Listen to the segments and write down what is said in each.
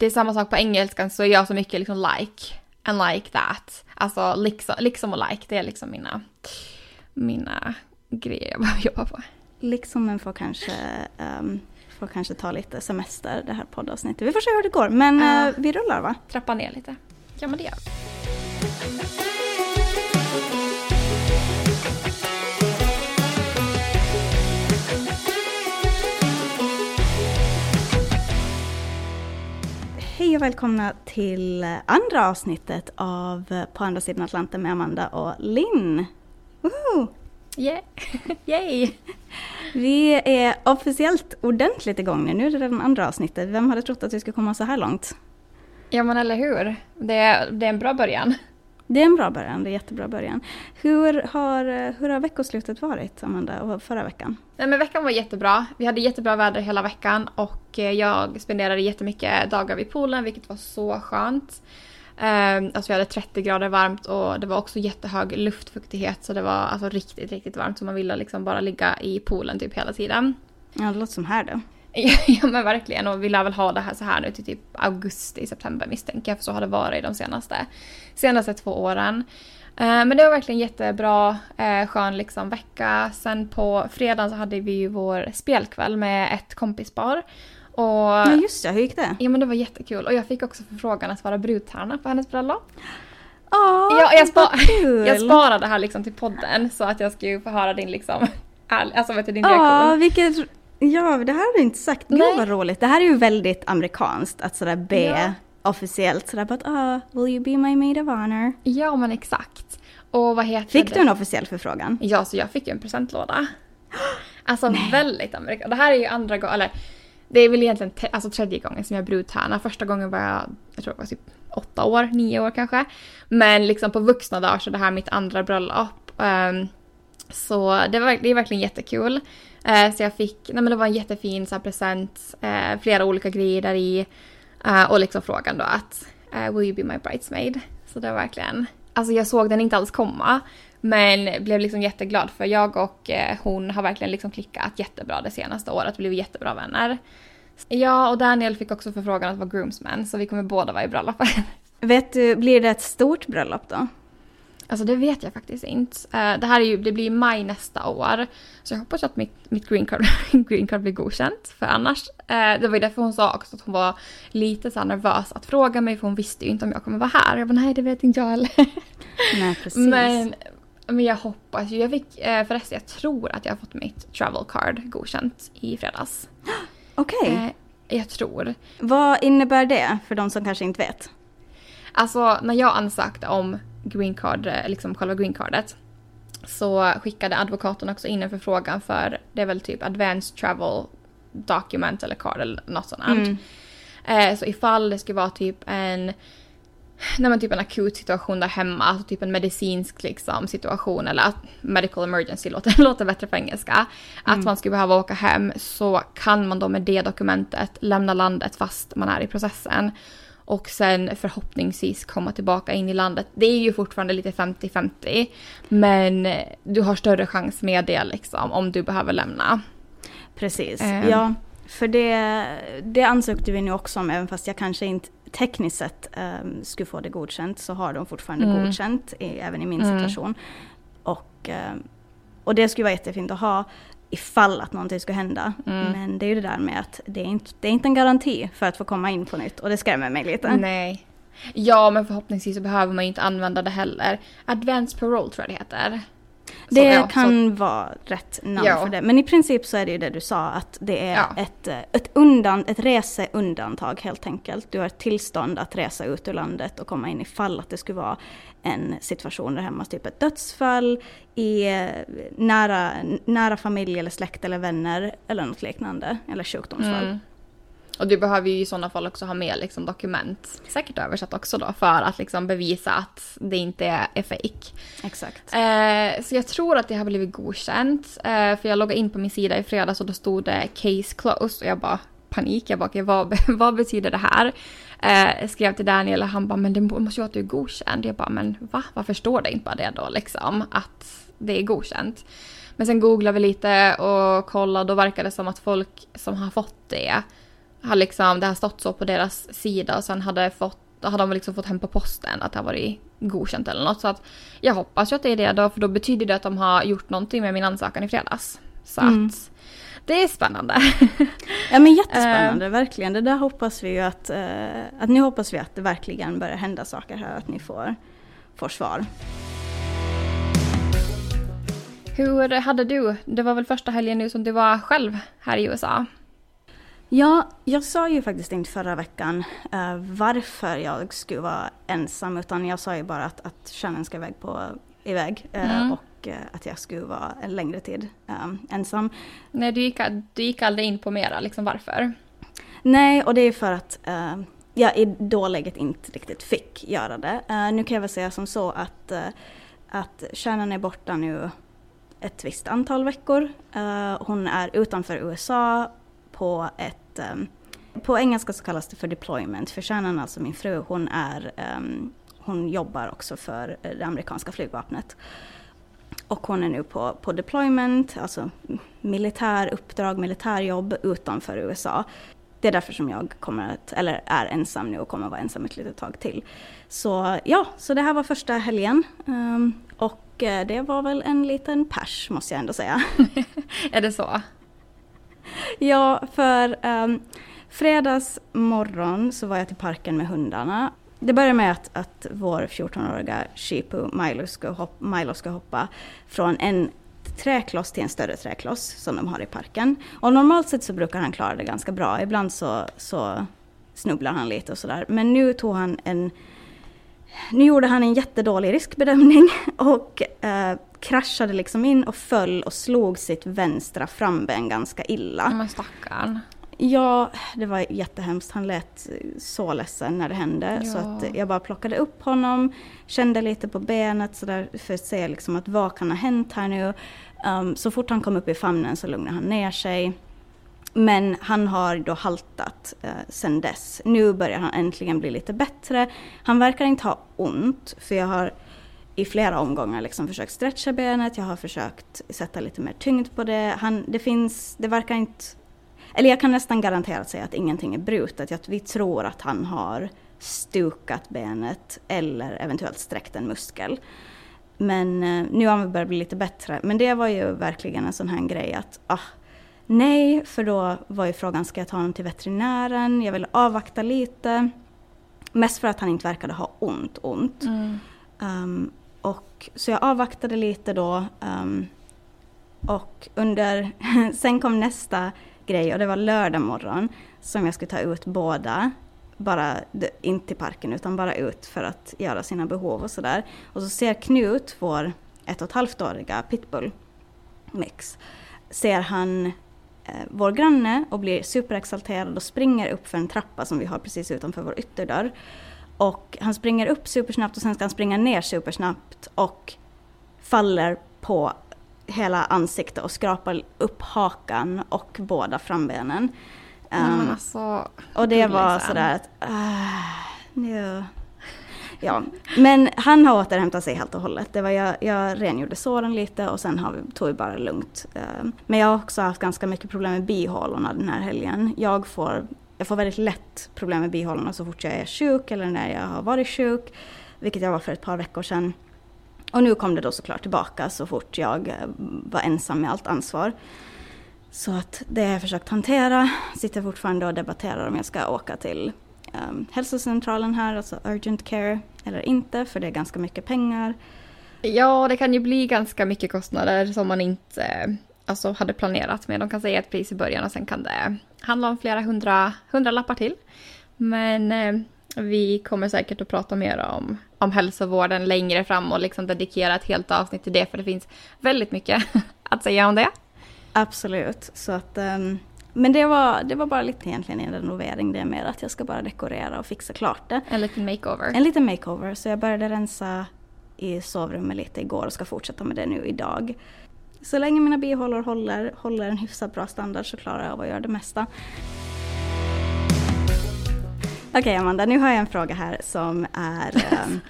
det är samma sak på engelskan så är jag så mycket liksom like and like that. Alltså liksom, liksom och like, det är liksom mina, mina grejer jag behöver jobba på. Liksom men får kanske, um, får kanske ta lite semester det här poddavsnittet. Vi får se hur det går men uh, vi rullar va? Trappa ner lite. Ja men det gör vi. Hej och välkomna till andra avsnittet av På andra sidan Atlanten med Amanda och Linn. Woho! Yeah. Yay! Vi är officiellt ordentligt igång nu. Nu är det redan andra avsnittet. Vem hade trott att vi skulle komma så här långt? Ja men eller hur. Det är, det är en bra början. Det är en bra början, det är jättebra början. Hur har, eh, hur har veckoslutet varit, Amanda, och förra veckan? Nej men veckan var jättebra. Vi hade jättebra väder hela veckan och eh, jag spenderade jättemycket dagar vid poolen vilket var så skönt. Um, alltså vi hade 30 grader varmt och det var också jättehög luftfuktighet så det var alltså riktigt, riktigt varmt så man ville liksom bara ligga i poolen typ hela tiden. Ja, det låter som här då. ja men verkligen och vi lär väl ha det här så här nu till typ augusti, september misstänker jag för så har det varit de senaste, senaste två åren. Eh, Men det var verkligen jättebra, eh, skön liksom vecka. Sen på fredagen så hade vi ju vår spelkväll med ett kompispar. Och Ja, just det. Hur gick det? ja men det var jättekul och jag fick också förfrågan att vara brudtärna på hennes bröllop. Åh, Ja, jag, spa- kul! jag sparade det här liksom till podden så att jag skulle få höra din liksom, alltså vet du, din Ja, reaktion. vilket... Ja, det här har du inte sagt. Gud Nej. vad roligt. Det här är ju väldigt amerikanskt att sådär be Ja. Officiellt sådär bara att ah, will you be my maid of honor? Ja men exakt. Och vad heter Fick det? du en officiell förfrågan? Ja, så jag fick ju en presentlåda. Alltså väldigt amerikanskt. Det här är ju andra gången, eller det är väl egentligen te- alltså, tredje gången som jag är brudtärna. Första gången var jag, jag tror det var typ åtta år, nio år kanske. Men liksom på vuxna dagar så det här är mitt andra bröllop. Ehm, så det, var, det är verkligen jättekul. Eh, så jag fick, nej men det var en jättefin så här, present, eh, flera olika grejer där i. Uh, och liksom frågan då att uh, will you be my bridesmaid? Så det var verkligen, alltså jag såg den inte alls komma. Men blev liksom jätteglad för jag och eh, hon har verkligen liksom klickat jättebra det senaste året, blivit jättebra vänner. Ja, och Daniel fick också förfrågan att vara groomsman så vi kommer båda vara i bröllopet. Vet du, blir det ett stort bröllop då? Alltså det vet jag faktiskt inte. Eh, det här är ju, det blir i maj nästa år. Så jag hoppas att mitt, mitt green, card, green card blir godkänt. För annars, eh, det var ju därför hon sa också att hon var lite så nervös att fråga mig för hon visste ju inte om jag kommer vara här. Jag bara nej det vet inte jag heller. Nej, precis. Men, men jag hoppas ju. Jag fick eh, förresten, jag tror att jag har fått mitt travel card godkänt i fredags. Okej, Eh, jag tror. vad innebär det för de som kanske inte vet? Alltså när jag ansökte om green card, eh, liksom själva green cardet så skickade advokaten också in en förfrågan för det är väl typ advanced travel document eller card eller något sånt. Mm. Eh, så ifall det skulle vara typ en Nej men typ en akut situation där hemma, alltså typ en medicinsk liksom, situation eller att medical emergency låter, låter bättre på engelska. Att man skulle behöva åka hem så kan man då med det dokumentet lämna landet fast man är i processen. Och sen förhoppningsvis komma tillbaka in i landet. Det är ju fortfarande lite 50-50. Men du har större chans med det liksom om du behöver lämna. Precis, Ehm. ja. För det, det ansökte vi nu också om, även fast jag kanske inte tekniskt sett um, skulle få det godkänt, så har de fortfarande Mm. godkänt, i, även i min Mm. situation. Och, ehm, och det skulle vara jättefint att ha ifall att någonting skulle hända. Mm. Men det är ju det där med att det är, inte, det är inte en garanti för att få komma in på nytt och det skrämmer mig lite. Nej. Ja, men förhoppningsvis så behöver man ju inte använda det heller. Advanced parole tror jag det heter. Så, Det ja, kan vara rätt namn Ja. för det. Men i princip så är det ju det du sa att det är Ja. ett, eh, ett, undan, ett reseundantag helt enkelt. Du har ett tillstånd att resa ut ur landet och komma in ifall att det skulle vara en situation där hemma, typ ett dödsfall i eh, nära, nära familj eller släkt eller vänner eller något liknande. Eller sjukdomsfall. Mm. Och du behöver ju i sådana fall också ha med liksom dokument, säkert översatt också då, för att liksom bevisa att det inte är, fake. Exakt. Eh, så jag tror att det har blivit godkänt. Eh, för jag loggade in på min sida i fredags och då stod det case closed. Och jag bara panik. Jag bara, okej, vad, vad betyder det här? Eh, skrev till Daniel och han bara, men det måste ju vara att du är godkänd. Jag bara, men va? Varför står det inte bara det då liksom? Att det är godkänt. Men sen googlade vi lite och kollade och då verkar det som att folk som har fått det har liksom, det har stått så på deras sida och sen hade, fått, hade de liksom fått hem på posten att det har varit godkänt eller något. Så att jag hoppas ju att det är det då, för då betyder det att de har gjort någonting med min ansökan i fredags. Så Mm. att det är spännande. Ja men jättespännande, verkligen. Det där hoppas vi ju att, eh, att nu hoppas vi att det verkligen börjar hända saker här, att ni får, får svar. Hur hade du, det var väl första helgen nu som du var själv här i USA? Ja, jag sa ju faktiskt inte förra veckan eh, varför jag skulle vara ensam utan jag sa ju bara att, att Shannon ska iväg, på, iväg eh, Mm. och eh, att jag skulle vara en längre tid ensam. Nej, du gick, du gick aldrig in på mera, liksom varför? Nej, och det är för att jag i då läget inte riktigt fick göra det. Nu kan jag väl säga som så att, att Shannon är borta nu ett visst antal veckor. Hon är utanför USA på ett eh, på engelska så kallas det för deployment, för kärnan alltså min fru, hon är ehm, hon jobbar också för eh, det amerikanska flygvapnet. Och hon är nu på, på deployment, alltså militär uppdrag, militärjobb utanför USA. Det är därför som jag kommer att, eller är ensam nu och kommer att vara ensam ett litet tag till. Så ja, så det här var första helgen. Ehm, och eh, det var väl en liten pers måste jag ändå säga. Är det så? Ja, för ehm, um, fredags morgon så var jag till parken med hundarna. Det började med att, att vår 14-åriga Shipu Milo ska, hoppa, Milo ska hoppa från en träkloss till en större träkloss som de har i parken. Och normalt sett så brukar han klara det ganska bra. Ibland så, så snubblar han lite och sådär. Men nu tog han en nu gjorde han en jättedålig riskbedömning och eh, kraschade liksom in och föll och slog sitt vänstra framben ganska illa. Men stackarn. Ja, det var jättehemskt. Han lät så ledsen när det hände. Så Ja. att jag bara plockade upp honom, kände lite på benet så där för att se liksom att vad kan ha hänt här nu. Um, så fort han kom upp i famnen så lugnade han ner sig. Men han har då haltat eh, sen dess. Nu börjar han äntligen bli lite bättre. Han verkar inte ha ont, för jag har i flera omgångar liksom försökt stretcha benet, jag har försökt sätta lite mer tyngd på det. Han, det finns, det verkar inte... Eller jag kan nästan garanterat säga att ingenting är brutet. Jag, vi tror att han har stukat benet eller eventuellt sträckt en muskel. Men eh, nu har han börjat bli lite bättre. Men det var ju verkligen en sån här grej att ah, nej, för då var ju frågan ska jag ta honom till veterinären? Jag ville avvakta lite. Mest för att han inte verkade ha ont, ont. Mm. Um, och, så jag avvaktade lite då. Um, och under, sen kom nästa grej och det var lördag morgon som jag skulle ta ut båda. Bara, inte till parken utan bara ut för att göra sina behov och sådär. Och så ser Knut, vår ett och ett halvt åriga pitbull mix, ser han vår granne och blir superexalterad och springer upp för en trappa som vi har precis utanför vår ytterdörr. Och han springer upp supersnabbt och sen ska han springa ner supersnabbt och faller på hela ansiktet och skrapar upp hakan och båda frambenen. Um, alltså, och det var sådär att... nu. Ja, men han har återhämtat sig helt och hållet. Det var jag, jag rengjorde såren lite och sen har vi, tog vi bara lugnt. Eh, men jag har också haft ganska mycket problem med bihålorna den här helgen. Jag får, jag får väldigt lätt problem med bihålorna så fort jag är sjuk eller när jag har varit sjuk. Vilket jag var för ett par veckor sedan. Och nu kom det då såklart tillbaka så fort jag eh, var ensam med allt ansvar. Så att det har jag försökt hantera. Sitter fortfarande och debatterar om jag ska åka till um, hälsocentralen här, alltså urgent care, eller inte, för det är ganska mycket pengar. Ja, det kan ju bli ganska mycket kostnader som man inte alltså, hade planerat med. De kan säga ett pris i början och sen kan det handla om flera hundra, hundra lappar till. Men eh, vi kommer säkert att prata mer om, om hälsovården längre fram och liksom dedikera ett helt avsnitt till det för det finns väldigt mycket att säga om det. Absolut. Så att, ehm, men det var, det var bara lite egentligen en renovering. Det mer att jag ska bara dekorera och fixa klart det. En liten makeover. En liten makeover, så jag började rensa i sovrummet lite igår och ska fortsätta med det nu idag. Så länge mina bihålor håller, håller en hyfsat bra standard så klarar jag av att göra det mesta. Okej Amanda, nu har jag en fråga här som är... ehm,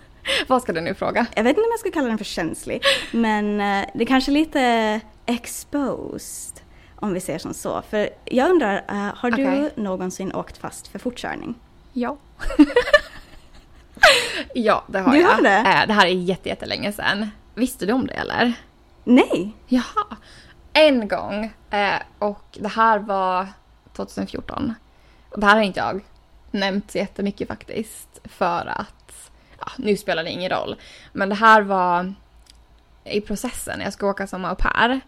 Vad ska du nu fråga? jag vet inte om jag ska kalla den för känslig, men eh, det är kanske lite exposed. Om vi ser som så. För jag undrar, eh, har du Okej. någonsin åkt fast för fortkörning? Ja. ja, det har Du jag. har det? Eh, det här är jätte, jättelänge sedan. Visste du om det eller? Nej! Jaha. En gång. Eh, och det här var 2014. Och det här har inte jag nämnt så jättemycket faktiskt. För att, ja, nu spelar det ingen roll. Men det här var i processen. Jag ska åka som au pair.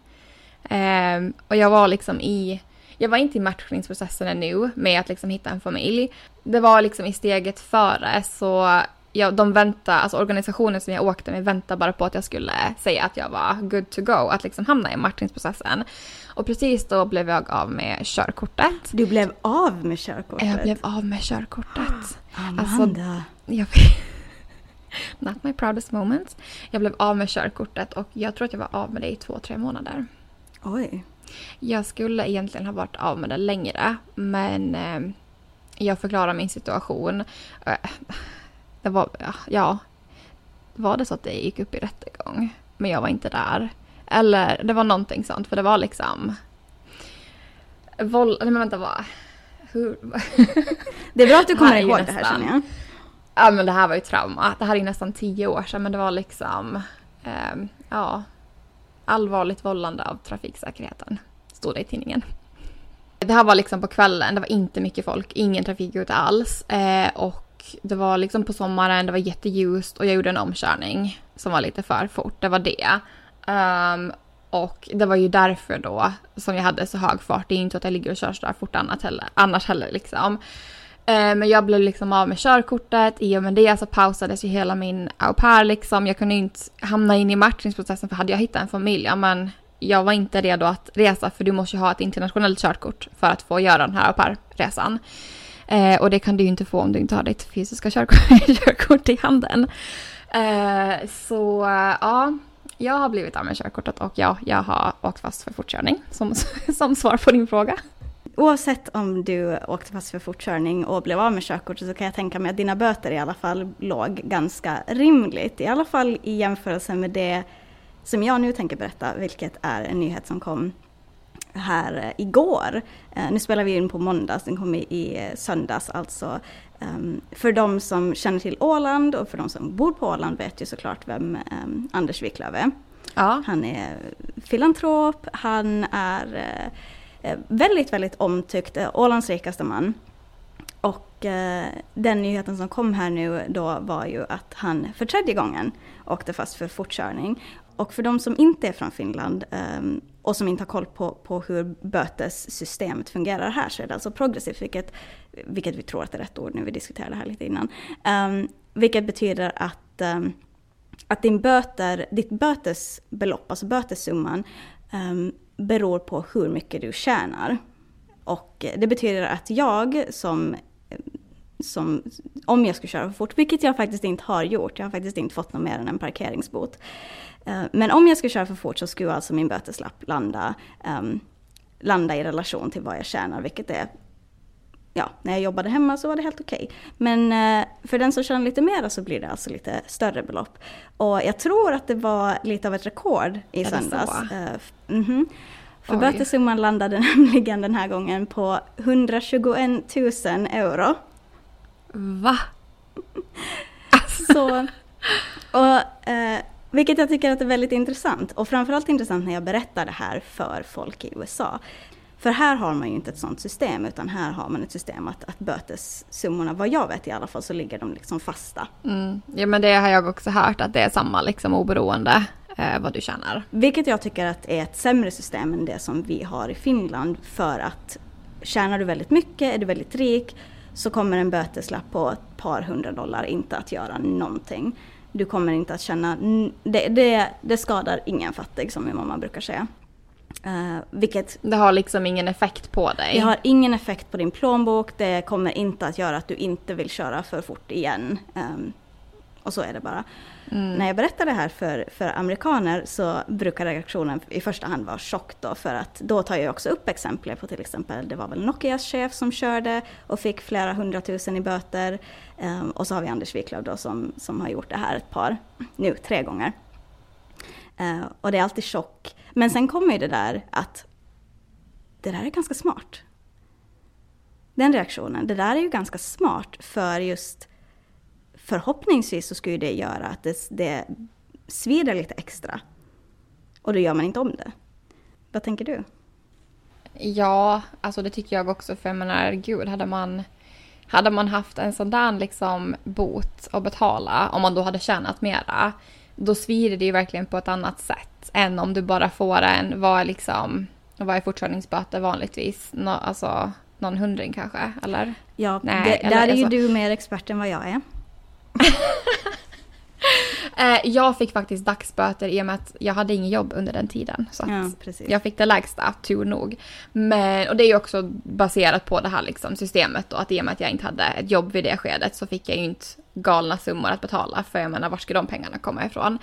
Eh, och jag var liksom i, jag var inte i matchningsprocessen ännu med att liksom hitta en familj. Det var liksom i steget före så ja, de väntar, alltså organisationen som jag åkte med väntade bara på att jag skulle säga att jag var good to go, att liksom hamna i matchningsprocessen. Och precis då blev jag av med körkortet. Du blev av med körkortet. Jag blev av med körkortet. Amanda. Jag Not my proudest moment. Jag blev av med körkortet och jag tror att jag var av med det i två, tre månader. Oj. Jag skulle egentligen ha varit av med det längre, men eh, jag förklarar min situation. Eh, det var, ja, var det så att det gick upp i rättegång, men jag var inte där. Eller det var någonting sånt, för det var liksom... Våld... Nej men vänta, vad... Hur... Det är bra att du kommer ihåg det här känner jag. Ja men det här var ju trauma. Det här är nästan tio år sedan men det var liksom, ehm, ja, allvarligt vållande av trafiksäkerheten. Stod det i tidningen. Det här var liksom på kvällen, det var inte mycket folk, ingen trafik ute alls. Eh, och det var liksom på sommaren, det var jätteljust och jag gjorde en omkörning som var lite för fort. Det var det. Um, och det var ju därför då som jag hade så hög fart. Det är inte att jag ligger och kör så där fort annat heller, annars heller liksom. Eh, men jag blev liksom av med körkortet. I och med det så pausades ju hela min au pair liksom. Jag kunde ju inte hamna in i matchningsprocessen för hade jag hittat en familj, ja men jag var inte redo att resa för du måste ju ha ett internationellt körkort för att få göra den här au pair-resan. Eh, och det kan du ju inte få om du inte har ditt fysiska körkort, i handen. Eh, så ja, jag har blivit av med körkortet och ja, jag har åkt fast för fortkörning som, som svar på din fråga. Oavsett om du åkte fast för fortkörning och blev av med körkortet så kan jag tänka mig att dina böter i alla fall låg ganska rimligt. I alla fall i jämförelse med det som jag nu tänker berätta, vilket är en nyhet som kom här igår. Eh, nu spelar vi in på måndags, den kom i, eh, söndags alltså. Ehm, för de som känner till Åland och för de som bor på Åland vet ju såklart vem ehm, Anders Wiklöf är. Ja. Han är filantrop, han är eh, Eh, väldigt, väldigt omtyckt, eh, Ålands rikaste man. Och eh, den nyheten som kom här nu då var ju att han för tredje gången åkte fast för fortkörning. Och för de som inte är från Finland eh, och som inte har koll på, på hur bötessystemet fungerar här så är det alltså progressivt, vilket, vilket vi tror att det är rätt ord nu, vi diskuterade det här lite innan. Ehm, vilket betyder att att din böter, ditt bötesbelopp, alltså bötessumman, um, beror på hur mycket du tjänar. Och det betyder att jag som, som, om jag skulle köra för fort, vilket jag faktiskt inte har gjort, jag har faktiskt inte fått något mer än en parkeringsbot. Eh, men om jag skulle köra för fort så skulle alltså min böteslapp landa, um, landa i relation till vad jag tjänar, vilket är ja, när jag jobbade hemma så var det helt okej. Men eh, för den som tjänar lite mer så blir det alltså lite större belopp. Och jag tror att det var lite av ett rekord i Är söndags. f- mhm. För Oj. bötessumman landade nämligen den här gången på 121 000 euro. Va? Så, och, eh, vilket jag tycker att är väldigt intressant. Och framförallt intressant när jag berättar det här för folk i USA. För här har man ju inte ett sånt system, utan här har man ett system att, att bötessummorna, vad jag vet i alla fall, så ligger de liksom fasta. Mm. Ja men det har jag också hört att det är samma liksom oberoende eh, vad du tjänar. Vilket jag tycker att är ett sämre system än det som vi har i Finland. För att tjänar du väldigt mycket, är du väldigt rik, så kommer en böteslapp på ett par hundra dollar inte att göra någonting. Du kommer inte att känna, det, det, det skadar ingen fattig som min mamma brukar säga. Uh, vilket Det har liksom ingen effekt på dig. det har ingen effekt på din plånbok, det kommer inte att göra att du inte vill köra för fort igen. Ehm, och så är det bara. Mm. När jag berättar det här för, för amerikaner så brukar reaktionen i första hand vara chock då, för att då tar jag också upp exempel på till exempel, det var väl Nokias chef som körde och fick flera hundratusen i böter. Ehm, och så har vi Anders Wiklöf då som, som har gjort det här ett par, nu tre gånger. Eh, och det är alltid chock. Men sen kommer ju det där att det där är ganska smart. Den reaktionen, det där är ju ganska smart för just förhoppningsvis så skulle det göra att det, det svider lite extra. Och då gör man inte om det. Vad tänker du? Ja, alltså det tycker jag också. För jag menar, gud, hade man, hade man haft en sån där liksom bot att betala, om man då hade tjänat mera, då svider det ju verkligen på ett annat sätt än om du bara får en, vad är liksom, vad är fortkörningsböter vanligtvis? Nå, alltså någon hundring kanske, eller? Ja, Nej, det, eller, där är ju alltså, du mer expert än vad jag är. Eh, jag fick faktiskt dagsböter i och med att jag hade ingen jobb under den tiden. Så ja, jag fick det lägsta, tur nog. Men, och det är ju också baserat på det här liksom, systemet då, att i och med att jag inte hade ett jobb vid det skedet så fick jag ju inte galna summor att betala. För jag menar, var ska de pengarna komma ifrån?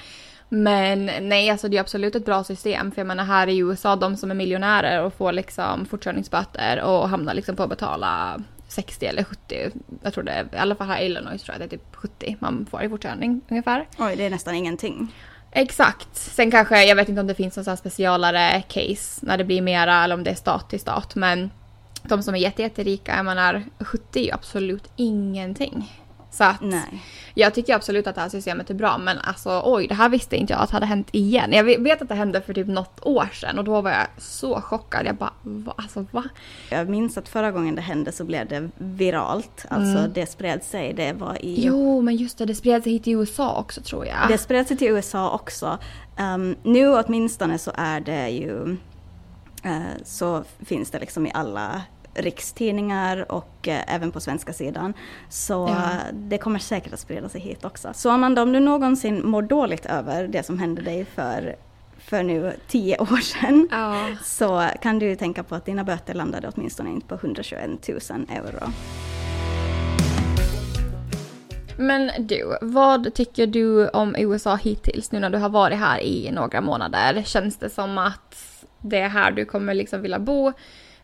Men nej, alltså det är absolut ett bra system. För jag menar här i USA, de som är miljonärer och får liksom fortkörningsböter och hamnar liksom på att betala 60 eller 70. Jag tror det är, i alla fall här i Illinois tror jag det är typ 70 man får i fortkörning ungefär. Oj, det är nästan ingenting. Exakt. Sen kanske, jag vet inte om det finns någon specialare case när det blir mera eller om det är stat till stat. Men de som är jätterika, jag menar 70 är ju absolut ingenting. Så att Nej. jag tycker absolut att det här systemet är bra men alltså oj, det här visste inte jag att hade hänt igen. Jag vet att det hände för typ något år sedan och då var jag så chockad. Jag bara, va? Alltså va? Jag minns att förra gången det hände så blev det viralt. Alltså mm. det spred sig, det var i... Jo, men just det, det spred sig hit till USA också tror jag. Det spred sig till USA också. Um, nu åtminstone så är det ju uh, så finns det liksom i alla rikstidningar och eh, även på svenska sidan. Så ja. det kommer säkert att sprida sig hit också. Så Amanda, om du någonsin mår dåligt över det som hände dig för för nu tio år sedan, ja. så kan du tänka på att dina böter landade åtminstone inte på 121 000 euro. Men du, vad tycker du om USA hittills nu när du har varit här i några månader? Känns det som att det är här du kommer liksom vilja bo?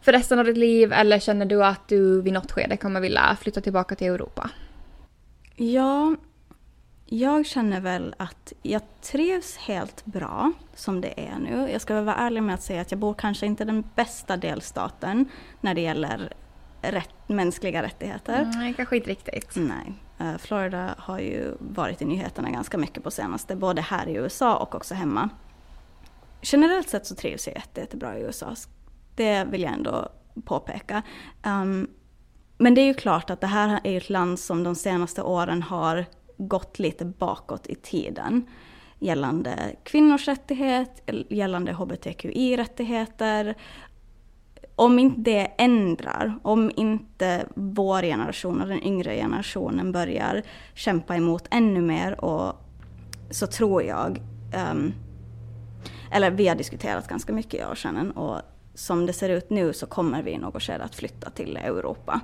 För resten av ditt liv eller känner du att du vid något skede kommer vilja flytta tillbaka till Europa? Ja, jag känner väl att jag trivs helt bra som det är nu. Jag ska väl vara ärlig med att säga att jag bor kanske inte i den bästa delstaten när det gäller rätt, mänskliga rättigheter. Nej, kanske inte riktigt. Nej. Uh, Florida har ju varit i nyheterna ganska mycket på senaste, både här i USA och också hemma. Generellt sett så trivs jag jätte, jättebra i USA, det vill jag ändå påpeka. Um, men det är ju klart att det här är ett land som de senaste åren har gått lite bakåt i tiden gällande kvinnors rättighet, gällande hbtqi-rättigheter. Om inte det ändrar, om inte vår generation och den yngre generationen börjar kämpa emot ännu mer och så tror jag, um, eller vi har diskuterat ganska mycket jag och Shannon och som det ser ut nu så kommer vi i något skede att flytta till Europa.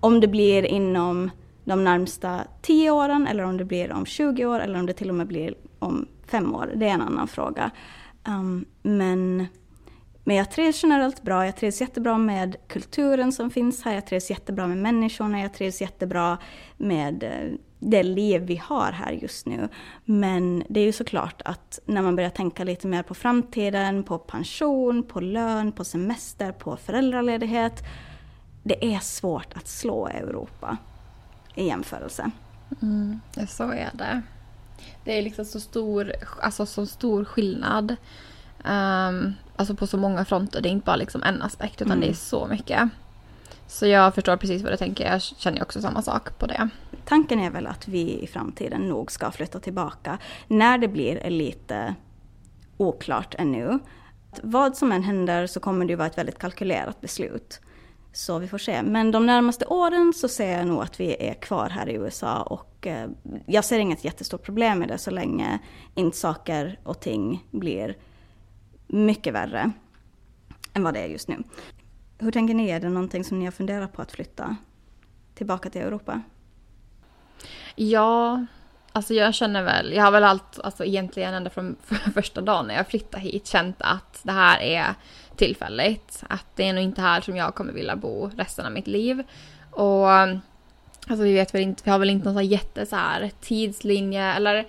Om det blir inom de närmsta 10 åren eller om det blir om 20 år eller om det till och med blir om 5 år, det är en annan fråga. Um, men, men jag trivs generellt bra, jag trivs jättebra med kulturen som finns här, jag trivs jättebra med människorna, jag trivs jättebra med eh, det liv vi har här just nu. Men det är ju såklart att när man börjar tänka lite mer på framtiden, på pension, på lön, på semester, på föräldraledighet. Det är svårt att slå Europa i jämförelse. Mm, så är det. Det är liksom så stor, alltså så stor skillnad. Um, alltså på så många fronter. Det är inte bara liksom en aspekt utan mm. det är så mycket. Så jag förstår precis vad du tänker. Jag känner också samma sak på det. Tanken är väl att vi i framtiden nog ska flytta tillbaka. När det blir lite oklart ännu. Vad som än händer så kommer det vara ett väldigt kalkylerat beslut. Så vi får se. Men de närmaste åren så ser jag nog att vi är kvar här i USA och eh, jag ser inget jättestort problem med det så länge inte saker och ting blir mycket värre än vad det är just nu. Hur tänker ni? Är det någonting som ni har funderat på att flytta tillbaka till Europa? Ja, alltså jag känner väl, jag har väl allt, alltså egentligen ända från första dagen när jag flyttade hit känt att det här är tillfälligt. Att det är nog inte här som jag kommer vilja bo resten av mitt liv. Och alltså vi vet väl inte, vi har väl inte någon så jätte så här tidslinje eller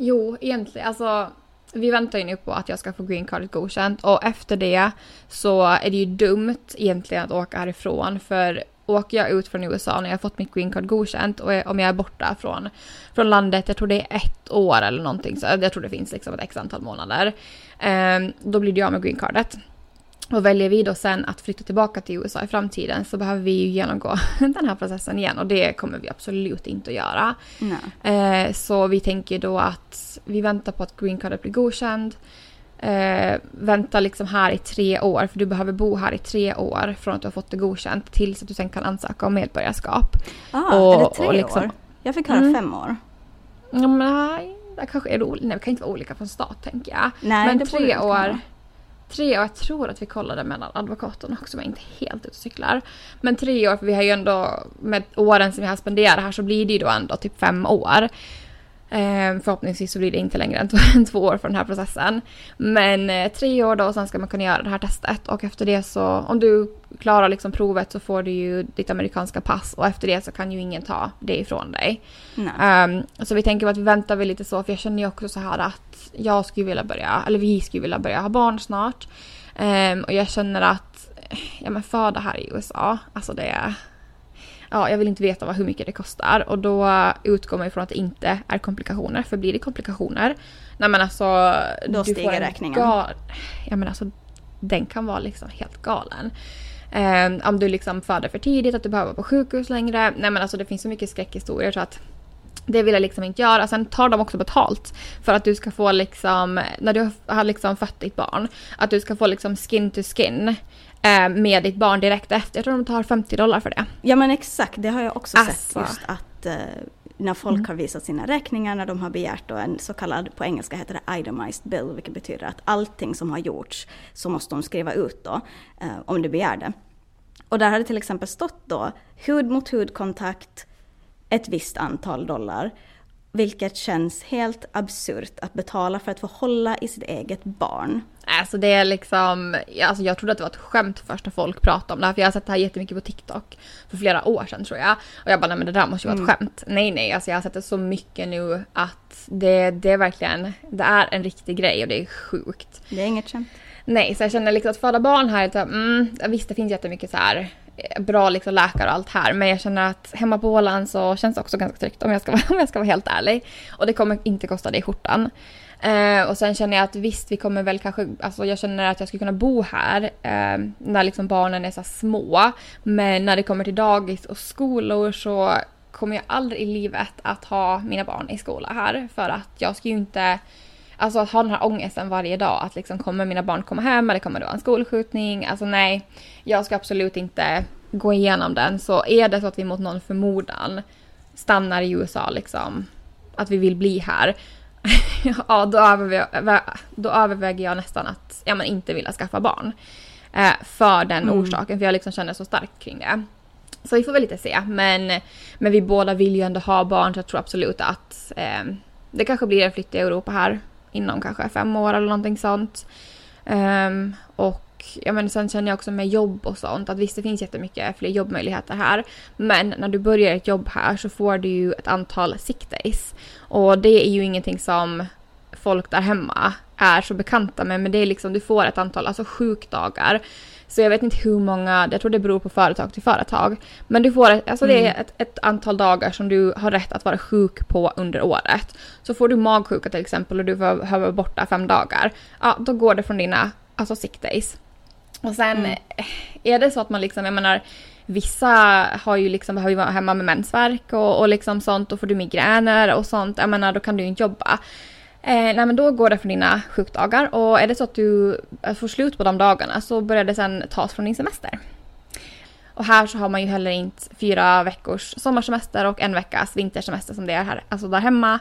Jo, egentligen alltså vi väntar ju nu på att jag ska få green cardet godkänt och efter det så är det ju dumt egentligen att åka härifrån för åker jag ut från USA när jag har fått mitt green card godkänt och om jag är borta från, från landet, jag tror det är ett år eller någonting, så jag tror det finns liksom ett x antal månader, eh, då blir det jag med green cardet. Och väljer vi då sen att flytta tillbaka till USA i framtiden så behöver vi ju genomgå den här processen igen och det kommer vi absolut inte att göra. Eh, så vi tänker då att vi väntar på att green cardet blir godkänd. Eh, vänta liksom här i tre år, för du behöver bo här i tre år från att du har fått det godkänt tills att du sen kan ansöka om medborgarskap. Ah, och, är det tre liksom, år? Jag fick höra mm. fem år. Ja, men nej, det kanske är roligt. Nej, det kan inte vara olika från stat tänker jag. Nej, men tre år. Tre år, jag tror att vi kollade mellan advokaterna också men jag inte helt ute och cyklar. Men tre år, för vi har ju ändå med åren som vi har spenderat här så blir det ju då ändå typ fem år. Eh, förhoppningsvis så blir det inte längre än två år för den här processen. Men eh, tre år då och sen ska man kunna göra det här testet och efter det så om du klarar liksom provet så får du ju ditt amerikanska pass och efter det så kan ju ingen ta det ifrån dig. Um, så vi tänker att vi väntar väl lite så för jag känner ju också så här att jag skulle vilja börja, eller vi skulle vilja börja ha barn snart. Um, och jag känner att, ja men föda här i USA, alltså det är ja, jag vill inte veta vad, hur mycket det kostar och då utgår man ifrån att det inte är komplikationer. För blir det komplikationer, nej men alltså... Då stiger räkningen. Gal, ja men alltså den kan vara liksom helt galen. Um, om du liksom föder för tidigt, att du behöver vara på sjukhus längre. Nej men alltså det finns så mycket skräckhistorier så att det vill jag liksom inte göra. Sen tar de också betalt för att du ska få liksom, när du har liksom fött ditt barn, att du ska få liksom skin to skin Eh, med ditt barn direkt efter. Jag tror de tar 50 dollar för det. Ja men exakt, det har jag också alltså. sett just att eh, när folk mm. har visat sina räkningar, när de har begärt en så kallad, på engelska heter det itemized bill, vilket betyder att allting som har gjorts så måste de skriva ut då, eh, om du begär det. Och där hade till exempel stått då hud mot hudkontakt, ett visst antal dollar. Vilket känns helt absurt att betala för att få hålla i sitt eget barn. Alltså det är liksom, alltså jag trodde att det var ett skämt först när folk pratade om det här för jag har sett det här jättemycket på TikTok för flera år sedan tror jag. Och jag bara nej men det där måste ju vara ett mm. skämt. Nej nej, alltså jag har sett det så mycket nu att det, det är verkligen, det är en riktig grej och det är sjukt. Det är inget skämt. Nej, så jag känner liksom att föda barn här, mm, visst det finns jättemycket så här bra liksom läkare och allt här. Men jag känner att hemma på Åland så känns det också ganska tryggt om jag ska, om jag ska vara helt ärlig. Och det kommer inte kosta dig skjortan. Eh, och sen känner jag att visst, vi kommer väl kanske, alltså jag känner att jag skulle kunna bo här eh, när liksom barnen är så små. Men när det kommer till dagis och skolor så kommer jag aldrig i livet att ha mina barn i skola här. För att jag ska ju inte, alltså att ha den här ångesten varje dag. Att liksom kommer mina barn komma hem eller kommer det vara en skolskjutning? Alltså nej, jag ska absolut inte gå igenom den. Så är det så att vi mot någon förmodan stannar i USA liksom, att vi vill bli här ja, då överväger, då överväger jag nästan att ja, men inte vilja skaffa barn. Eh, för den mm. orsaken, för jag liksom känner så starkt kring det. Så vi får väl lite se. Men, men vi båda vill ju ändå ha barn så jag tror absolut att eh, det kanske blir en flytt i Europa här inom kanske fem år eller någonting sånt. Um, och ja, men sen känner jag också med jobb och sånt att visst det finns jättemycket fler jobbmöjligheter här. Men när du börjar ett jobb här så får du ju ett antal sick days. Och det är ju ingenting som folk där hemma är så bekanta med. Men det är liksom, du får ett antal alltså sjukdagar. Så jag vet inte hur många, jag tror det beror på företag till företag. Men du får, alltså det är mm. ett, ett, antal dagar som du har rätt att vara sjuk på under året. Så får du magsjuka till exempel och du behöver vara borta fem dagar. Ja, då går det från dina alltså sick days. Och sen mm. är det så att man liksom, jag menar, vissa har ju liksom, behöver vara hemma med mensvärk och, och liksom sånt och får du migräner och sånt, jag menar då kan du ju inte jobba. Eh, nej men då går det från dina sjukdagar och är det så att du eh, får slut på de dagarna så börjar det sen tas från din semester. Och här så har man ju heller inte fyra veckors sommarsemester och en veckas vintersemester som det är här, alltså där hemma.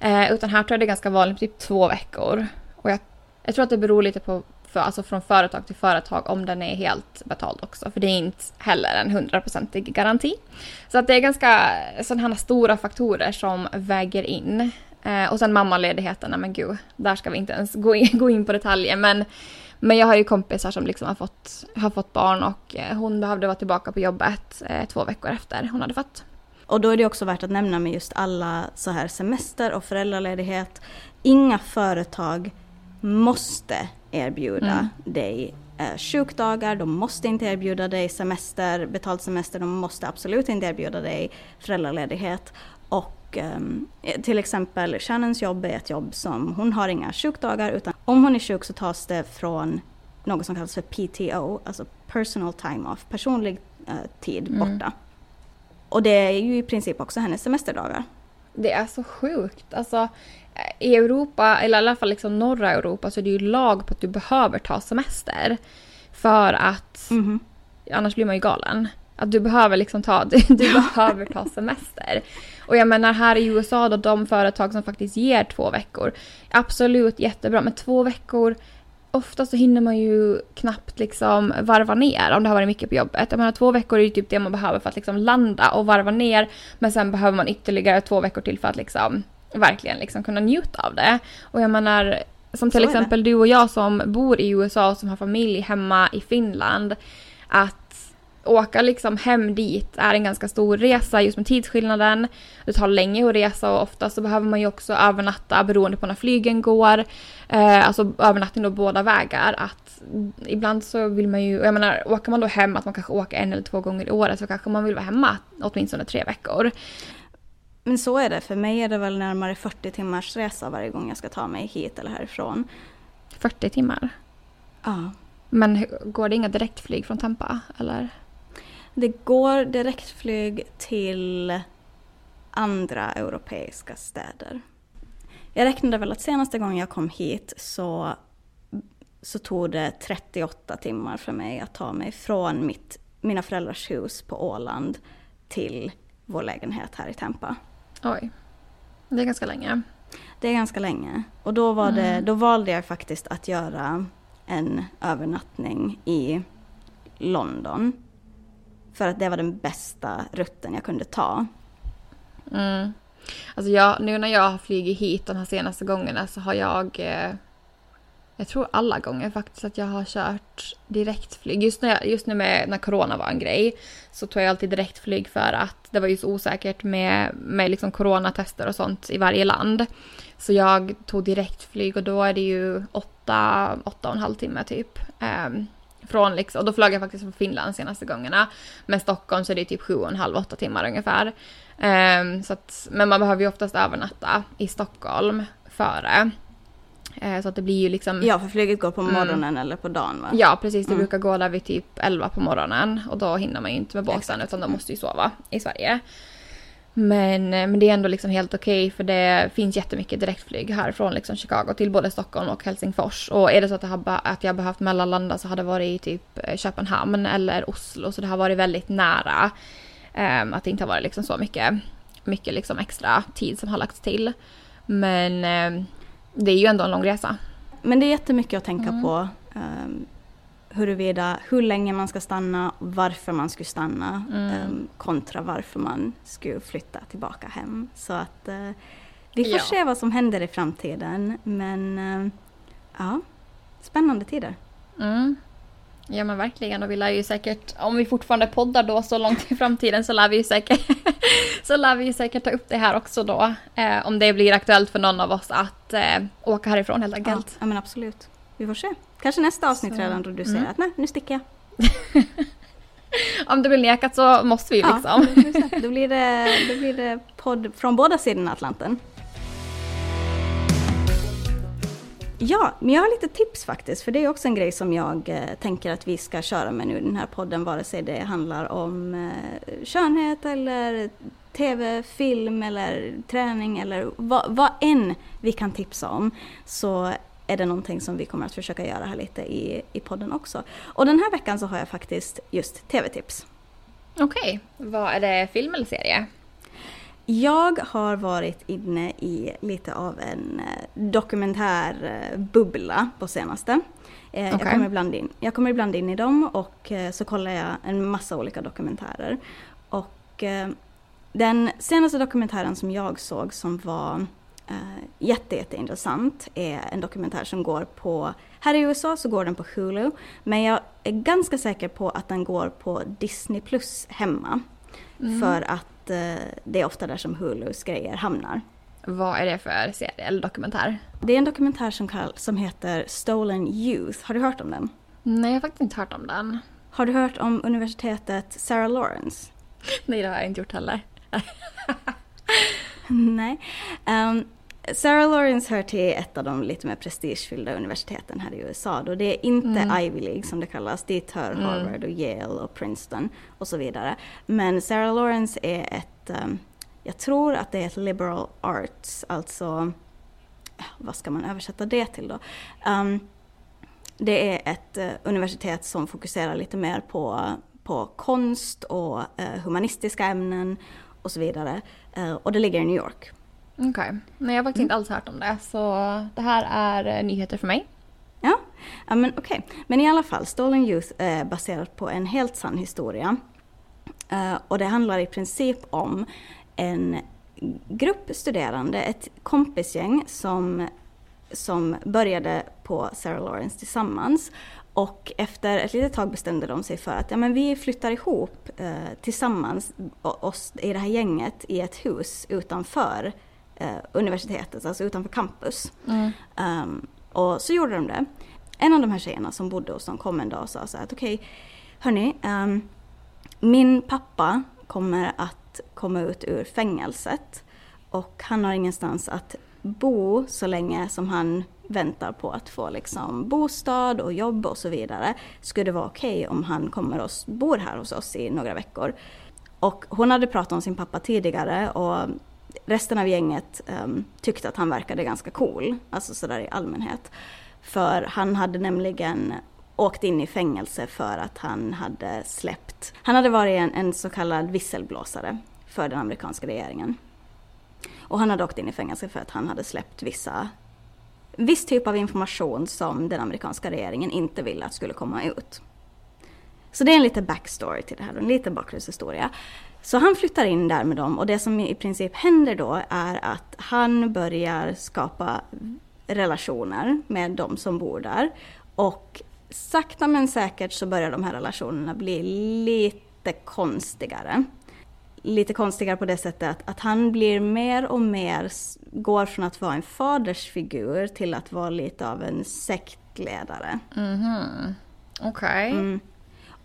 Eh, utan här tror jag det är ganska vanligt, typ två veckor. Och jag, jag tror att det beror lite på för, alltså från företag till företag om den är helt betald också. För det är inte heller en hundraprocentig garanti. Så att det är ganska sådana här stora faktorer som väger in. Eh, och sen mammaledigheten, men gud, där ska vi inte ens gå in, gå in på detaljer. Men, men jag har ju kompisar som liksom har fått, har fått barn och eh, hon behövde vara tillbaka på jobbet eh, två veckor efter hon hade fått. Och då är det också värt att nämna med just alla så här semester och föräldraledighet. Inga företag måste erbjuda Mm. dig eh, sjukdagar, de måste inte erbjuda dig semester, betald semester, de måste absolut inte erbjuda dig föräldraledighet. Och ehm, till exempel Shannons jobb är ett jobb som hon har inga sjukdagar utan om hon är sjuk så tas det från något som kallas för PTO, alltså personal time off, personlig eh, tid Mm. borta. Och det är ju i princip också hennes semesterdagar. Det är så sjukt. Alltså, I Europa, eller i alla fall liksom norra Europa, så är det ju lag på att du behöver ta semester. För att Mhm. annars blir man ju galen. Att du behöver liksom ta, du, du behöver ta semester. Och jag menar här i USA då, de företag som faktiskt ger två veckor, absolut jättebra, men två veckor, ofta så hinner man ju knappt liksom varva ner om det har varit mycket på jobbet. Jag menar två veckor är ju typ det man behöver för att liksom landa och varva ner, men sen behöver man ytterligare två veckor till för att liksom verkligen liksom kunna njuta av det. Och jag menar, som till exempel du och jag som bor i USA och som har familj hemma i Finland, att åka liksom hem dit är en ganska stor resa just med tidsskillnaden. Det tar länge att resa och ofta så behöver man ju också övernatta beroende på när flygen går. Eh, alltså övernattning då båda vägar. Att ibland så vill man ju, jag menar åker man då hem att man kanske åker en eller två gånger i året så kanske man vill vara hemma åtminstone tre veckor. Men så är det, för mig är det väl närmare 40 timmars resa varje gång jag ska ta mig hit eller härifrån. 40 timmar. Ja. Men går det inga direktflyg från Tampa eller? Det går direktflyg till andra europeiska städer. Jag räknade väl att senaste gången jag kom hit så, så tog det 38 timmar för mig att ta mig från mitt, mina föräldrars hus på Åland till vår lägenhet här i Tampa. Oj. Det är ganska länge. Det är ganska länge. Och då, var det, Mm. då valde jag faktiskt att göra en övernattning i London. För att det var den bästa rutten jag kunde ta. Mm. Alltså jag, nu när jag har flugit hit de här senaste gångerna så har jag... Eh, jag tror alla gånger faktiskt att jag har kört direktflyg. Just, när jag, just nu med, när corona var en grej så tog jag alltid direktflyg för att det var ju så osäkert med, med liksom coronatester och sånt i varje land. Så jag tog direktflyg och då är det ju åtta, åtta och en halv timme typ. Ehm, från liksom, och då flög jag faktiskt från Finland senaste gångerna. Men Stockholm så är det typ sju och en halv, åtta timmar ungefär. Ehm, så att, men man behöver ju oftast övernatta i Stockholm före. Eh, så att det blir ju liksom... Ja, för flyget går på Mm. morgonen eller på dagen va? Ja, precis. Det Mm. brukar gå där vid typ 11 på morgonen och då hinner man ju inte med båten Exakt. utan de måste ju sova i Sverige. Men, eh, men det är ändå liksom helt okej för det finns jättemycket direktflyg här från liksom Chicago till både Stockholm och Helsingfors. Och är det så att, ba- att jag behövt mellanlanda så har det varit i typ eh, Köpenhamn eller Oslo så det har varit väldigt nära. Ehm, att det inte har varit liksom så mycket, mycket liksom extra tid som har lagts till. Men ehm, det är ju ändå en lång resa. Men det är jättemycket att tänka Mm. på. Um, huruvida, hur länge man ska stanna, varför man skulle stanna Mm. ehm, kontra varför man skulle flytta tillbaka hem. Så att eh, vi får Ja. se vad som händer i framtiden. Men eh, ja, spännande tider. Mm. Ja men verkligen och vi lär ju säkert, om vi fortfarande poddar då så långt i framtiden så lär vi ju säkert, så lär vi säkert ta upp det här också då. Eh, om det blir aktuellt för någon av oss att eh, åka härifrån helt Ja, enkelt. ja, men absolut. Vi får se. Kanske nästa avsnitt Så, redan då du säger mm. att nej, nu sticker jag. Om det blir nekat så måste vi ju liksom. Ja, se. då blir det, då blir det podd från båda sidorna Atlanten. Ja, men jag har lite tips faktiskt, för det är också en grej som jag eh, tänker att vi ska köra med nu i den här podden, vare sig det handlar om eh, skönhet eller tv, film eller träning eller vad, vad än vi kan tipsa om, så är det någonting som vi kommer att försöka göra här lite i, i podden också. Och den här veckan så har jag faktiskt just tv-tips. Okej, vad är det film eller serie? Jag har varit inne i lite av en eh, dokumentärbubbla på senaste. Eh, Jag, kommer ibland in, jag kommer ibland in i dem och eh, så kollar jag en massa olika dokumentärer. Och den senaste dokumentären som jag såg som var eh, jätte, jätteintressant är en dokumentär som går på, här i USA så går den på Hulu, men jag är ganska säker på att den går på Disney Plus hemma. Mm. För att eh, det är ofta där som Hulus grejer hamnar. Vad är det för serie eller dokumentär? Det är en dokumentär som, kall, som heter Stolen Youth. Har du hört om den? Nej, jag har faktiskt inte hört om den. Har du hört om universitetet Sarah Lawrence? Nej, det har jag inte gjort heller. Nej. Um, Sarah Lawrence hör till ett av de lite mer prestigefyllda universiteten här i USA. Då. Det är inte mm. Ivy League som det kallas. Dit hör mm. Harvard och Yale och Princeton och så vidare. Men Sarah Lawrence är ett, um, jag tror att det är ett liberal arts, alltså vad ska man översätta det till då? Um, det är ett uh, universitet som fokuserar lite mer på, på konst och uh, humanistiska ämnen och så vidare. Uh, och det ligger i New York. Okej. Okay. Nej, jag har faktiskt mm. inte alls hört om det. Så det här är nyheter för mig. Ja, ja men okej. Okay. Men i alla fall, Stolen Youth är baserat på en helt sann historia. och det handlar i princip om en grupp studerande, ett kompisgäng som, som började på Sarah Lawrence tillsammans. Och efter ett litet tag bestämde de sig för att ja, men vi flyttar ihop eh, tillsammans, oss i det här gänget, i ett hus utanför eh, universitetet, alltså utanför campus. Mm. Um, och så gjorde de det. En av de här tjejerna som bodde hos dem kom en dag och sa så här att okej, okay, hörni, um, min pappa kommer att komma ut ur fängelset. Och han har ingenstans att bo så länge som han väntar på att få liksom bostad och jobb och så vidare. Skulle det vara okej okay om han kommer och bor här hos oss i några veckor. Och hon hade pratat om sin pappa tidigare och resten av gänget um, tyckte att han verkade ganska cool, alltså sådär i allmänhet. För han hade nämligen åkt in i fängelse för att han hade släppt, han hade varit en, en så kallad visselblåsare för den amerikanska regeringen. Och han hade åkt in i fängelse för att han hade släppt vissa, viss typ av information som den amerikanska regeringen inte ville att skulle komma ut. Så det är en liten backstory till det här, en liten bakgrundshistoria. Så han flyttar in där med dem och det som i princip händer då är att han börjar skapa relationer med de som bor där. Och sakta men säkert så börjar de här relationerna bli lite konstigare lite konstigare på det sättet att, att han blir mer och mer, går från att vara en fadersfigur till att vara lite av en sektledare. Mhm. Okej. Okay. Mm.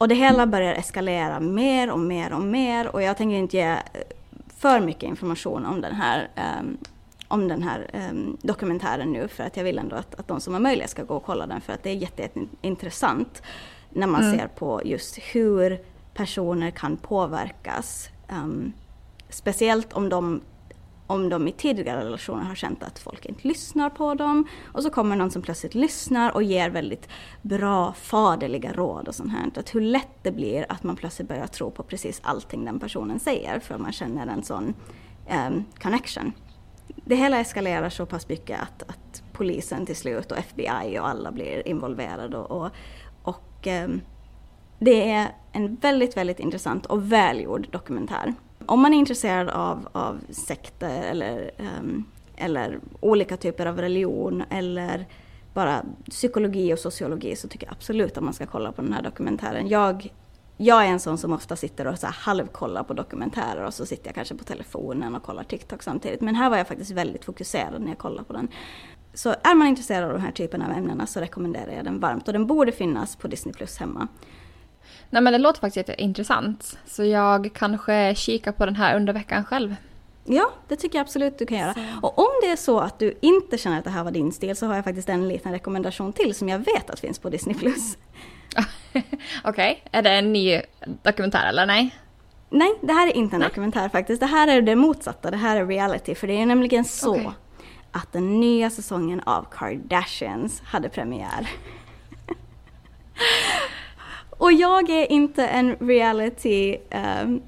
Och det hela börjar eskalera mer och mer och mer. Och jag tänker inte ge eh, för mycket information om den här, um, om den här um, dokumentären nu. För att jag vill ändå att, att de som har möjlighet ska gå och kolla den. För att det är jätteintressant när man mm. ser på just hur personer kan påverkas Um, speciellt om de, om de i tidigare relationer har känt att folk inte lyssnar på dem. Och så kommer någon som plötsligt lyssnar och ger väldigt bra faderliga råd och sånt här. Att hur lätt det blir att man plötsligt börjar tro på precis allting den personen säger för man känner en sån um, connection. Det hela eskalerar så pass mycket att, att polisen till slut och FBI och alla blir involverade och, och, och um, det är en väldigt, väldigt intressant och välgjord dokumentär. Om man är intresserad av, av sekter eller, um, eller olika typer av religion eller bara psykologi och sociologi så tycker jag absolut att man ska kolla på den här dokumentären. Jag, jag är en sån som ofta sitter och så halvkollar på dokumentärer och så sitter jag kanske på telefonen och kollar TikTok samtidigt. Men här var jag faktiskt väldigt fokuserad när jag kollade på den. Så är man intresserad av den här typen av ämnena så rekommenderar jag den varmt och den borde finnas på Disney Plus hemma. Nej men det låter faktiskt intressant. Så jag kanske kikar på den här under veckan själv. Ja, det tycker jag absolut du kan göra. Så. Och om det är så att du inte känner att det här var din stil så har jag faktiskt en liten rekommendation till som jag vet att finns på Disney+. Okej, okay. är det en ny dokumentär eller nej? Nej, det här är inte en nej. dokumentär faktiskt. Det här är det motsatta, det här är reality. För det är nämligen så okay. att den nya säsongen av Kardashians hade premiär. Och jag är inte en reality um,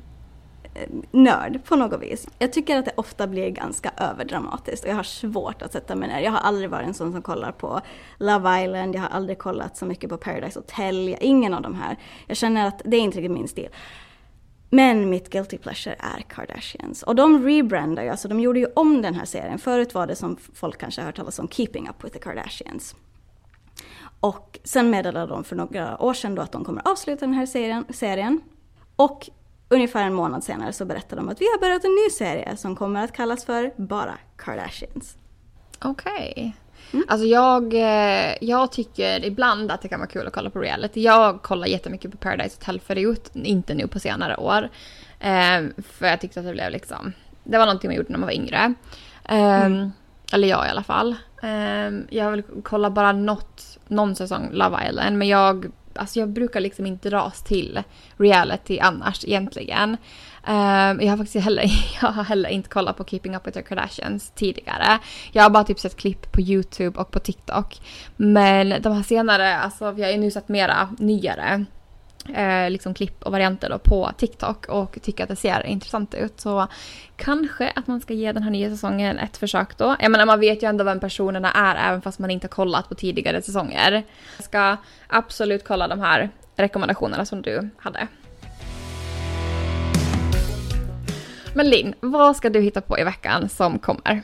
nörd på något vis. Jag tycker att det ofta blir ganska överdramatiskt och jag har svårt att sätta mig ner. Jag har aldrig varit en sån som kollar på Love Island, jag har aldrig kollat så mycket på Paradise Hotel, ingen av de här. Jag känner att det är inte riktigt min stil. Men mitt guilty pleasure är Kardashians. Och de rebrandar ju, alltså de gjorde ju om den här serien. Förut var det som folk kanske har hört talas om, Keeping Up With The Kardashians. Och sen meddelade de för några år sedan då att de kommer avsluta den här serien. serien. Och ungefär en månad senare så berättade de att vi har börjat en ny serie som kommer att kallas för bara Kardashians. Okej. Okay. Mm. Alltså jag, eh, jag tycker ibland att det kan vara kul att kolla på reality. Jag kollar jättemycket på Paradise Hotel förut, inte nu på senare år. Eh, för jag tyckte att det blev liksom, det var någonting man gjorde när man var yngre. Eh, mm. Eller jag i alla fall. Jag vill kolla bara något, någon säsong Love Island men jag, alltså jag brukar liksom inte dras till reality annars egentligen. Um, jag har faktiskt heller, jag har heller inte kollat på Keeping Up With The Kardashians tidigare. Jag har bara typ sett klipp på YouTube och på TikTok. Men de här senare, alltså vi har ju nu sett mera nyare eh, liksom klipp och varianter då på TikTok och tycker att det ser intressant ut. Så kanske att man ska ge den här nya säsongen ett försök då. Jag menar man vet ju ändå vem personerna är även fast man inte har kollat på tidigare säsonger. Jag ska absolut kolla de här rekommendationerna som du hade. Men Linn, vad ska du hitta på i veckan som kommer?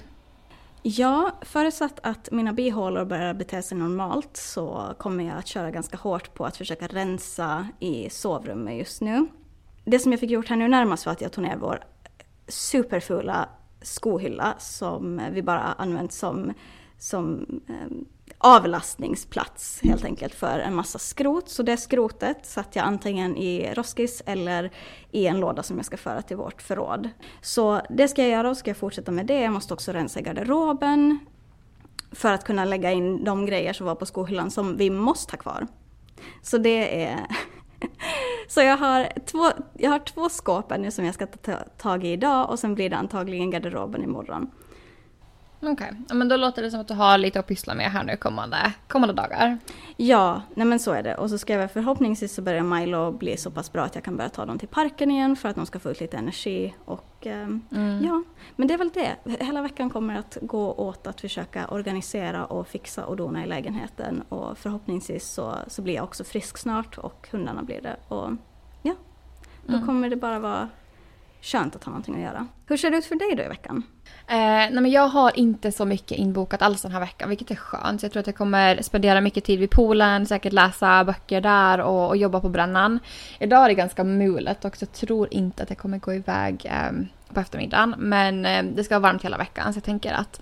Ja, förutsatt att mina bihålor börjar bete sig normalt så kommer jag att köra ganska hårt på att försöka rensa i sovrummet just nu. Det som jag fick gjort här nu närmast var att jag tog ner vår superfula skohylla som vi bara använt som, som eh, avlastningsplats helt enkelt för en massa skrot. Så det skrotet satt jag antingen i roskis eller i en låda som jag ska föra till vårt förråd. Så det ska jag göra och ska jag fortsätta med det. Jag måste också rensa i garderoben för att kunna lägga in de grejer som var på skohyllan som vi måste ha kvar. Så det är... Så jag har, två, jag har två skåp nu som jag ska ta tag i idag och sen blir det antagligen garderoben imorgon. Okej, okay. men då låter det som att du har lite att pyssla med här nu kommande, kommande dagar. Ja, nej men så är det. Och så ska jag förhoppningsvis så börjar Milo bli så pass bra att jag kan börja ta dem till parken igen för att de ska få ut lite energi. Och eh, mm. ja, men det är väl det. Hela veckan kommer att gå åt att försöka organisera och fixa och dona i lägenheten. Och förhoppningsvis så, så blir jag också frisk snart och hundarna blir det. Och ja, då mm. kommer det bara vara skönt att ha någonting att göra. Hur ser det ut för dig då i veckan? Eh, nej men jag har inte så mycket inbokat alls den här veckan, vilket är skönt. Jag tror att jag kommer spendera mycket tid vid poolen, säkert läsa böcker där och, och jobba på brännan. Idag är det ganska mulet och jag tror inte att jag kommer gå iväg eh, på eftermiddagen. Men eh, det ska vara varmt hela veckan så jag tänker att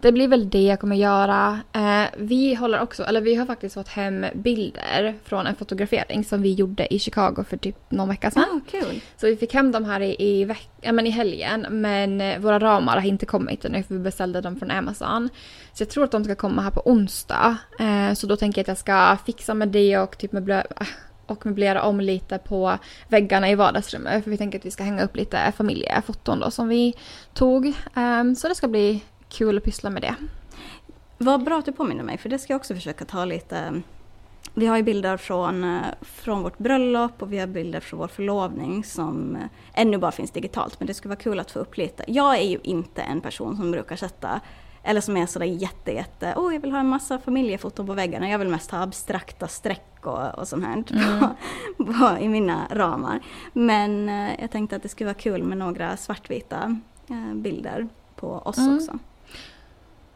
det blir väl det jag kommer göra. Eh, vi håller också, eller vi har faktiskt fått hem bilder från en fotografering som vi gjorde i Chicago för typ någon vecka sedan. Ah, cool. Så vi fick hem dem här i, i, veck, äh, men i helgen men eh, våra ramar har inte kommit ännu för vi beställde dem från Amazon. Så jag tror att de ska komma här på onsdag. Eh, så då tänker jag att jag ska fixa med det och typ möblera, äh, och möblera om lite på väggarna i vardagsrummet. För vi tänker att vi ska hänga upp lite familjefoton då som vi tog. Um, så det ska bli kul att pyssla med det. Vad bra att du påminner mig, för det ska jag också försöka ta lite. Vi har ju bilder från, eh, från vårt bröllop och vi har bilder från vår förlovning som eh, ännu bara finns digitalt, men det skulle vara kul att få upp lite. Jag är ju inte en person som brukar sätta eller som är sådär jätte, jätte, oh jag vill ha en massa familjefoton på väggarna. Jag vill mest ha abstrakta streck och, och sånt här mm. på, på, i mina ramar. Men eh, jag tänkte att det skulle vara kul med några svartvita bilder på oss mm. också.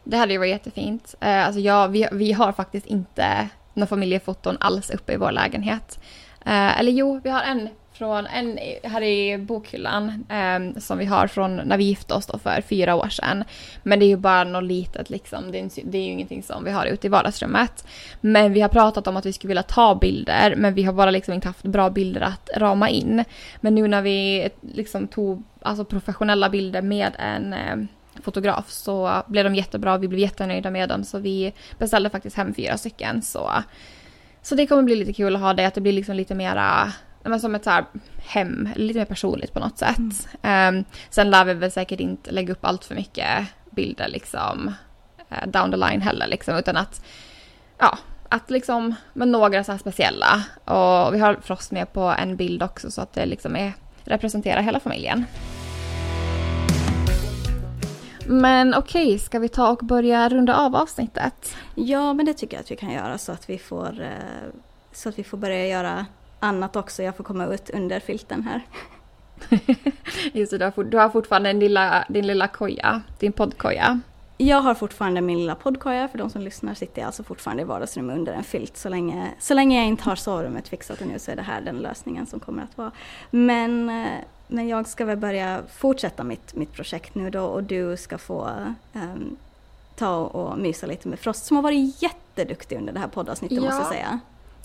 Det hade ju varit jättefint. Eh, alltså jag, vi, vi har faktiskt inte några familjefoton alls uppe i vår lägenhet. Eh, eller jo, vi har en från en här i bokhyllan eh, som vi har från när vi gifte oss då för fyra år sedan. Men det är ju bara något litet liksom. Det är, det är ju ingenting som vi har ute i vardagsrummet. Men vi har pratat om att vi skulle vilja ta bilder men vi har bara liksom inte haft bra bilder att rama in. Men nu när vi liksom tog alltså professionella bilder med en eh, fotograf så blev de jättebra. Vi blev jättenöjda med dem så vi beställde faktiskt hem fyra stycken. Så, så det kommer bli lite kul att ha det, att det blir liksom lite mera men som ett så hem, lite mer personligt på något sätt. Mm. Um, sen lär vi väl säkert inte lägga upp allt för mycket bilder liksom uh, down the line heller liksom, utan att ja, att liksom med några så här speciella. Och vi har Frost med på en bild också så att det liksom är, representerar hela familjen. Men okej, okay, ska vi ta och börja runda av avsnittet? Ja, men det tycker jag att vi kan göra så att vi får, eh, så att vi får börja göra annat också. Jag får komma ut under filten här. Just det, du har, du har fortfarande din lilla, din lilla koja, din poddkoja. Jag har fortfarande min lilla poddkoja, för de som lyssnar sitter jag alltså fortfarande i vardagsrummet under en filt. Så länge, så länge jag inte har sovrummet fixat ännu så är det här den lösningen som kommer att vara. Men eh, men jag ska väl börja fortsätta mitt, mitt projekt nu då och du ska få um, ta och mysa lite med Frost som har varit jätteduktig under det här poddavsnittet ja. måste jag säga.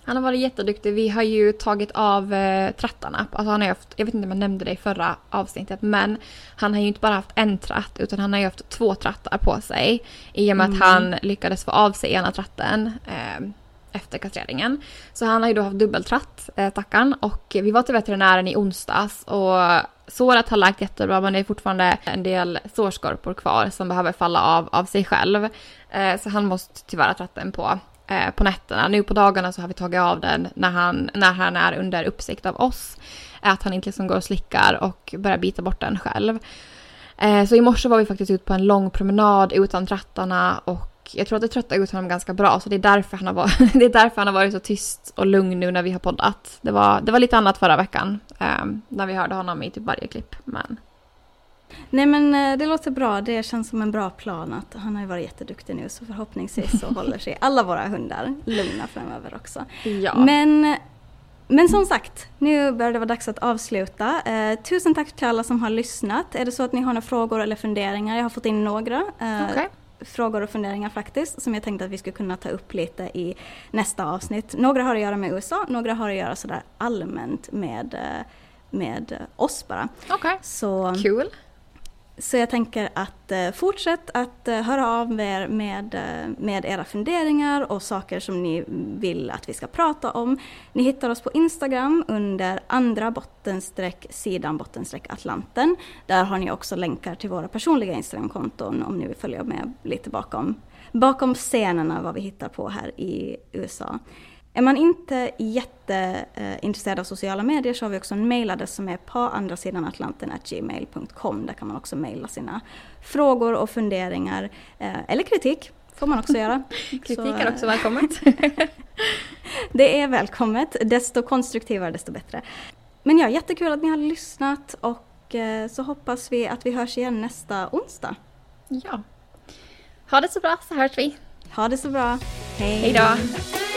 Han har varit jätteduktig. Vi har ju tagit av eh, trattarna. Alltså han har haft, jag vet inte om jag nämnde det i förra avsnittet, men han har ju inte bara haft en tratt utan han har ju haft två trattar på sig. I och med mm. att han lyckades få av sig ena tratten eh, efter kastreringen. Så han har ju då haft dubbeltratt, eh, tackan. Och vi var till veterinären i onsdags och såret har läkt jättebra men det är fortfarande en del sårskorpor kvar som behöver falla av av sig själv. Eh, så han måste tyvärr ha tratten på eh, på nätterna. Nu på dagarna så har vi tagit av den när han, när han är under uppsikt av oss. Att han inte liksom går och slickar och börjar bita bort den själv. Eh, så i morse var vi faktiskt ute på en lång promenad utan trattarna och jag tror att det tröttade ut honom ganska bra så det är, därför han har varit, det är därför han har varit så tyst och lugn nu när vi har poddat. Det var, det var lite annat förra veckan eh, när vi hörde honom i typ varje klipp. Men Nej men eh, det låter bra, det känns som en bra plan att han har ju varit jätteduktig nu så förhoppningsvis så håller sig alla våra hundar lugna framöver också. Ja. Men, men som sagt, nu börjar det vara dags att avsluta. Eh, tusen tack till alla som har lyssnat. Är det så att ni har några frågor eller funderingar? Jag har fått in några. Eh, okay frågor och funderingar faktiskt som jag tänkte att vi skulle kunna ta upp lite i nästa avsnitt. Några har att göra med USA, några har att göra sådär allmänt med, eh, med oss bara. Okej, okay. kul. Så jag tänker att eh, fortsätt att eh, höra av er med, eh, med era funderingar och saker som ni vill att vi ska prata om. Ni hittar oss på Instagram under andra bottenstreck sidan bottenstreck Atlanten. Där har ni också länkar till våra personliga Instagramkonton om ni vill följa med lite bakom, bakom scenerna vad vi hittar på här i USA. Är man inte jätteintresserad av sociala medier så har vi också en mailadress som är på andra sidan Atlanten gmail.com. Där kan man också mejla sina frågor och funderingar. Eh, eller kritik får man också göra. kritik är också välkommet. det är välkommet. Desto konstruktivare desto bättre. Men ja, jättekul att ni har lyssnat och eh, så hoppas vi att vi hörs igen nästa onsdag. Ja. Ha det så bra så hörs vi. Ha det så bra. Hej. Hej då.